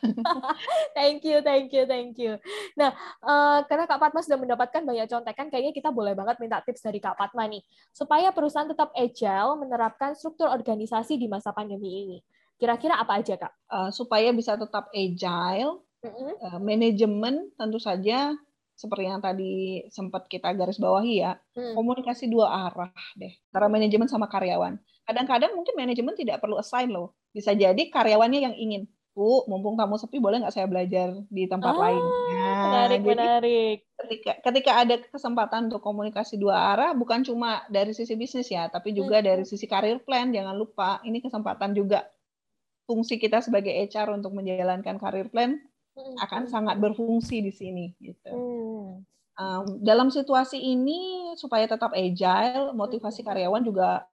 thank you, thank you, thank you. Nah, uh, karena Kak Fatma sudah mendapatkan banyak contekan, kayaknya kita boleh banget minta tips dari Kak Fatma nih, supaya perusahaan tetap agile menerapkan struktur organisasi di masa pandemi ini. Kira-kira apa aja, Kak? Uh, supaya bisa tetap agile, mm -hmm. uh, manajemen tentu saja seperti yang tadi sempat kita garis bawahi ya, hmm. komunikasi dua arah deh, antara manajemen sama karyawan. Kadang-kadang mungkin manajemen tidak perlu assign loh, bisa jadi karyawannya yang ingin, Bu, mumpung kamu sepi, boleh nggak saya belajar di tempat ah, lain? Nah, menarik, jadi, menarik. Ketika, ketika ada kesempatan untuk komunikasi dua arah, bukan cuma dari sisi bisnis ya, tapi juga hmm. dari sisi karir plan. Jangan lupa, ini kesempatan juga fungsi kita sebagai HR untuk menjalankan karir plan akan sangat berfungsi di sini gitu. Um, dalam situasi ini supaya tetap agile, motivasi karyawan juga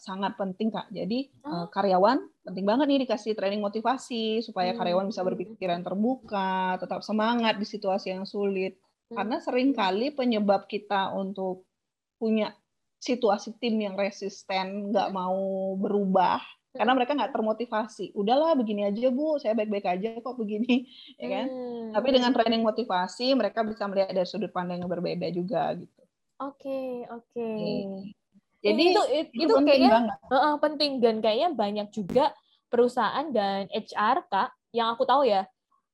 sangat penting kak. Jadi uh, karyawan penting banget nih dikasih training motivasi supaya karyawan bisa berpikiran terbuka, tetap semangat di situasi yang sulit. Karena sering kali penyebab kita untuk punya situasi tim yang resisten, nggak mau berubah, karena mereka nggak termotivasi. Udahlah begini aja bu, saya baik-baik aja kok begini, ya kan? Hmm. Tapi dengan training motivasi, mereka bisa melihat dari sudut pandang yang berbeda juga gitu. Oke okay, oke. Okay. Jadi itu itu, itu kayaknya Uh, penting dan kayaknya banyak juga perusahaan dan HR kak yang aku tahu ya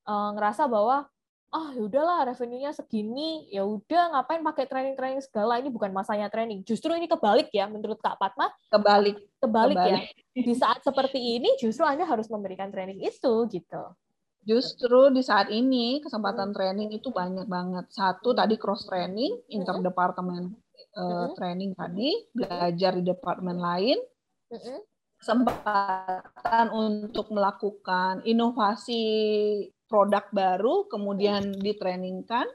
uh, ngerasa bahwa ah oh, udahlah revenue-nya segini ya udah ngapain pakai training-training segala ini bukan masanya training justru ini kebalik ya menurut Kak Patma kebalik kebalik, ya. kebalik. ya di saat seperti ini justru Anda harus memberikan training itu gitu justru di saat ini kesempatan hmm. training itu banyak banget satu tadi cross training hmm. interdepartemen uh, training tadi belajar di departemen lain hmm. kesempatan untuk melakukan inovasi produk baru kemudian ditrainingkan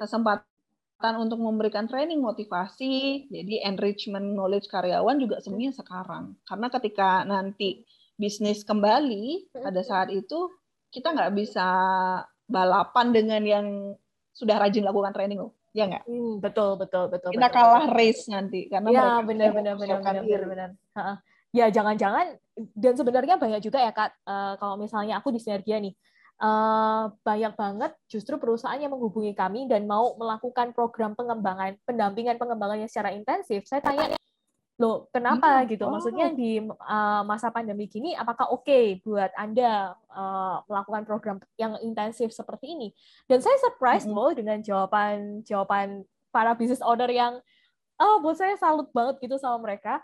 kesempatan untuk memberikan training motivasi jadi enrichment knowledge karyawan juga semuanya sekarang karena ketika nanti bisnis kembali pada saat itu kita nggak bisa balapan dengan yang sudah rajin lakukan training loh Ya nggak? Hmm, betul, betul, betul. Kita betul, kalah race nanti karena ya, benar, benar, benar, benar, benar, benar. Ya, jangan-jangan dan sebenarnya banyak juga ya kak. Uh, kalau misalnya aku di Sinergia nih, uh, banyak banget justru perusahaan yang menghubungi kami dan mau melakukan program pengembangan, pendampingan pengembangannya secara intensif. Saya tanya, loh kenapa hmm, gitu? Oh. Maksudnya di uh, masa pandemi gini, apakah oke okay buat anda uh, melakukan program yang intensif seperti ini? Dan saya surprise hmm. loh dengan jawaban jawaban para business owner yang, oh buat saya salut banget gitu sama mereka.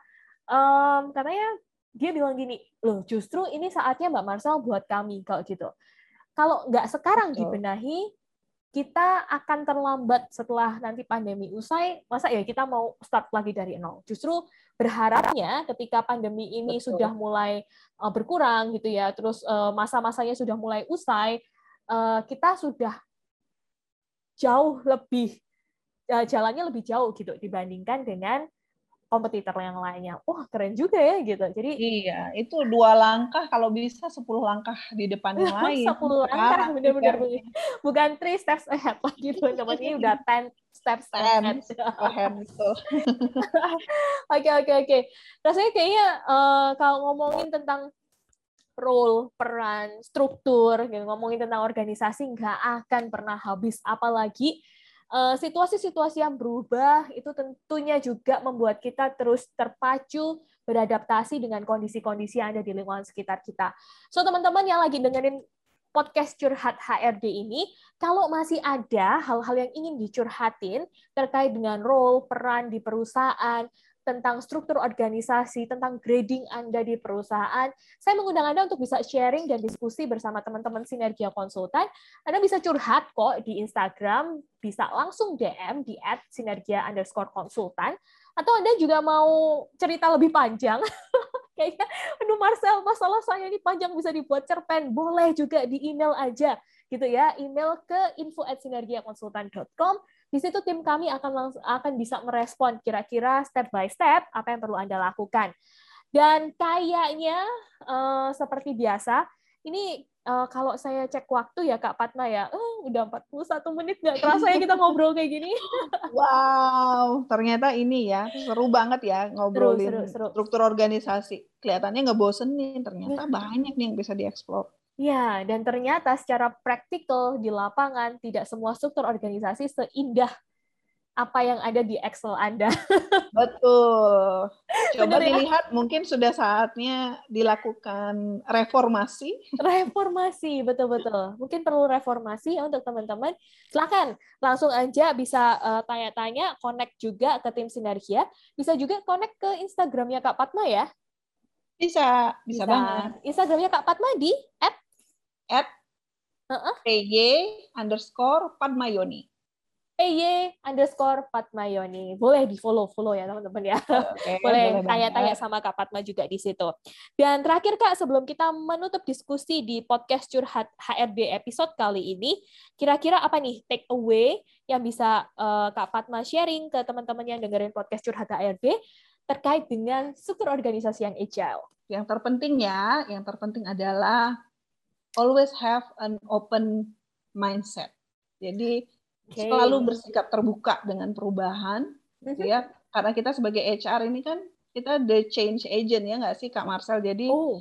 Um, katanya dia bilang gini, loh justru ini saatnya Mbak Marcel buat kami kalau gitu. Kalau nggak sekarang dibenahi, kita akan terlambat setelah nanti pandemi usai. Masa ya kita mau start lagi dari nol? Justru berharapnya ketika pandemi ini Betul. sudah mulai uh, berkurang gitu ya, terus uh, masa-masanya sudah mulai usai, uh, kita sudah jauh lebih jalannya lebih jauh gitu dibandingkan dengan kompetitor yang lainnya. Wah, keren juga ya gitu. Jadi Iya, itu dua langkah kalau bisa sepuluh langkah di depan yang lain. Sepuluh langkah benar-benar bukan three steps ahead lagi gitu. Teman ini udah ten steps ahead. ahead betul. Oke, oke, oke. Rasanya kayaknya uh, kalau ngomongin tentang role, peran, struktur, gitu, ngomongin tentang organisasi nggak akan pernah habis. Apalagi situasi-situasi yang berubah itu tentunya juga membuat kita terus terpacu beradaptasi dengan kondisi-kondisi yang ada di lingkungan sekitar kita. So teman-teman yang lagi dengerin podcast curhat HRD ini, kalau masih ada hal-hal yang ingin dicurhatin terkait dengan role, peran di perusahaan, tentang struktur organisasi, tentang grading Anda di perusahaan. Saya mengundang Anda untuk bisa sharing dan diskusi bersama teman-teman Sinergia Konsultan. Anda bisa curhat kok di Instagram, bisa langsung DM di @sinergia underscore konsultan, atau Anda juga mau cerita lebih panjang, kayaknya, aduh Marcel, masalah saya ini panjang bisa dibuat cerpen, boleh juga di email aja, gitu ya, email ke info@sinergiakonsultan.com di situ tim kami akan langsung akan bisa merespon kira-kira step by step apa yang perlu Anda lakukan. Dan kayaknya uh, seperti biasa, ini uh, kalau saya cek waktu ya Kak Patna ya, uh, udah 41 menit nggak kerasa ya kita ngobrol kayak gini. wow, ternyata ini ya seru banget ya ngobrolin seru, seru, seru. struktur organisasi. Kelihatannya nggak bosenin, ternyata ya. banyak nih yang bisa dieksplor. Ya, dan ternyata secara praktikal di lapangan tidak semua struktur organisasi seindah apa yang ada di Excel Anda. Betul. Coba Benar, ya? dilihat, ya? mungkin sudah saatnya dilakukan reformasi. Reformasi, betul-betul. Mungkin perlu reformasi untuk teman-teman. Silakan langsung aja bisa uh, tanya-tanya, connect juga ke tim Sinergia. Bisa juga connect ke Instagramnya Kak Patma ya. Bisa, bisa, bisa. banget. Instagramnya Kak Patma di at at uh-uh. PY underscore Padmayoni. PY underscore Padmayoni. Boleh di follow follow ya teman-teman ya. Okay, boleh tanya-tanya sama Kak Padma juga di situ. Dan terakhir Kak, sebelum kita menutup diskusi di podcast Curhat HRD episode kali ini, kira-kira apa nih take away yang bisa uh, Kak Padma sharing ke teman-teman yang dengerin podcast Curhat HRD terkait dengan struktur organisasi yang agile? Yang terpenting ya, yang terpenting adalah always have an open mindset. Jadi okay. selalu bersikap terbuka dengan perubahan, gitu ya. Karena kita sebagai HR ini kan kita the change agent ya nggak sih Kak Marcel. Jadi oh.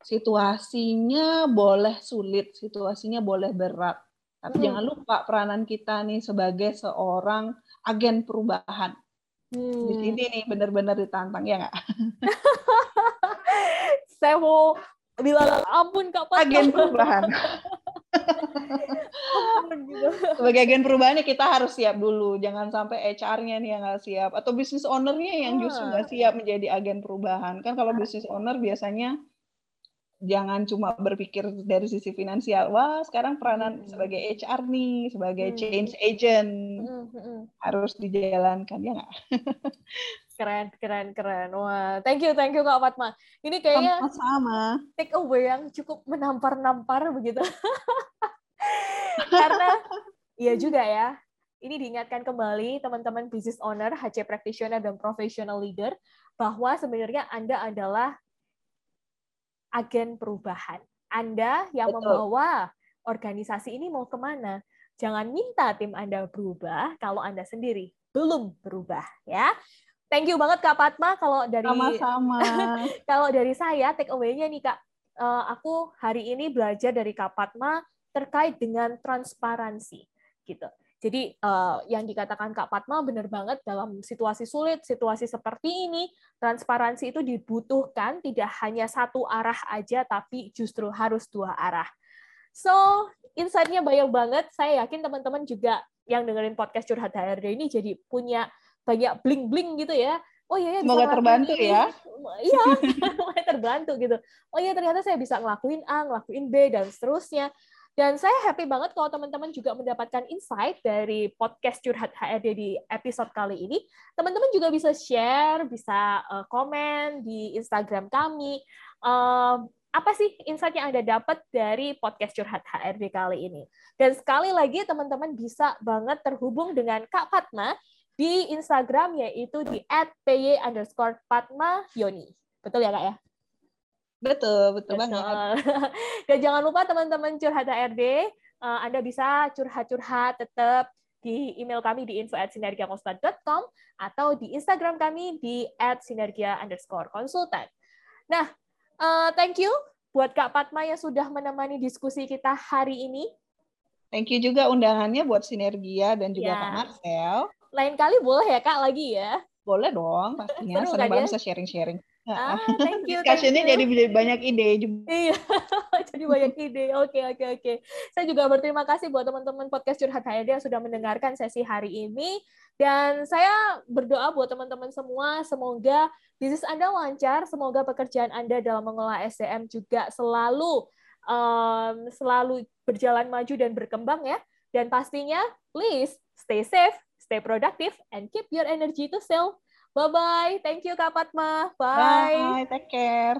situasinya boleh sulit, situasinya boleh berat. Tapi hmm. jangan lupa peranan kita nih sebagai seorang agen perubahan. Hmm. Di sini nih benar-benar ditantang ya nggak? Saya mau bilang ampun kak Pat. agen perubahan sebagai agen perubahan ya kita harus siap dulu jangan sampai HR-nya nih yang nggak siap atau bisnis owner-nya yang justru nggak siap menjadi agen perubahan kan kalau bisnis owner biasanya jangan cuma berpikir dari sisi finansial wah sekarang peranan hmm. sebagai HR nih sebagai hmm. change agent hmm. Hmm. harus dijalankan ya nggak Keren, keren, keren. Wah, thank you, thank you Kak Fatma. Ini kayaknya sama take away yang cukup menampar-nampar begitu. Karena iya juga ya. Ini diingatkan kembali teman-teman business owner, HC practitioner dan professional leader bahwa sebenarnya Anda adalah agen perubahan. Anda yang Betul. membawa organisasi ini mau ke mana. Jangan minta tim Anda berubah kalau Anda sendiri belum berubah ya. Thank you banget Kak Fatma kalau dari sama-sama. kalau dari saya take away-nya nih Kak. Uh, aku hari ini belajar dari Kak Fatma terkait dengan transparansi gitu. Jadi uh, yang dikatakan Kak Fatma benar banget dalam situasi sulit, situasi seperti ini, transparansi itu dibutuhkan tidak hanya satu arah aja, tapi justru harus dua arah. So, insight-nya banyak banget. Saya yakin teman-teman juga yang dengerin podcast Curhat HRD ini jadi punya banyak bling-bling gitu ya. Oh iya, ya, semoga terbantu ini. ya. Iya, mulai terbantu gitu. Oh iya, ternyata saya bisa ngelakuin A, ngelakuin B, dan seterusnya. Dan saya happy banget kalau teman-teman juga mendapatkan insight dari podcast Curhat HRD di episode kali ini. Teman-teman juga bisa share, bisa uh, komen di Instagram kami. Uh, apa sih insight yang Anda dapat dari podcast Curhat HRD kali ini? Dan sekali lagi teman-teman bisa banget terhubung dengan Kak Fatma di Instagram yaitu di @py underscore Fatma Yoni. Betul ya Kak ya? Betul, betul, betul. banget. Dan jangan lupa teman-teman curhat HRD, eh, Anda bisa curhat-curhat tetap di email kami di info@sinergiakonsultan.com atau di Instagram kami di @sinergia underscore konsultan. Nah, uh, thank you buat Kak Patma yang sudah menemani diskusi kita hari ini. Thank you juga undangannya buat Sinergia dan juga ya. Kak Marcel. Lain kali boleh ya Kak lagi ya? Boleh dong, pastinya. Seru Senang kan banget ya? bisa sharing-sharing. Ah, thank you. Discussion-nya jadi banyak ide juga. Iya, jadi banyak ide. Oke, oke, oke. Saya juga berterima kasih buat teman-teman podcast Curhat HRD yang sudah mendengarkan sesi hari ini. Dan saya berdoa buat teman-teman semua, semoga bisnis Anda lancar, semoga pekerjaan Anda dalam mengelola SDM juga selalu um, selalu berjalan maju dan berkembang ya. Dan pastinya, please stay safe, stay productive, and keep your energy to sell Bye-bye. Thank you, Kak Fatma. Bye. Bye. Take care.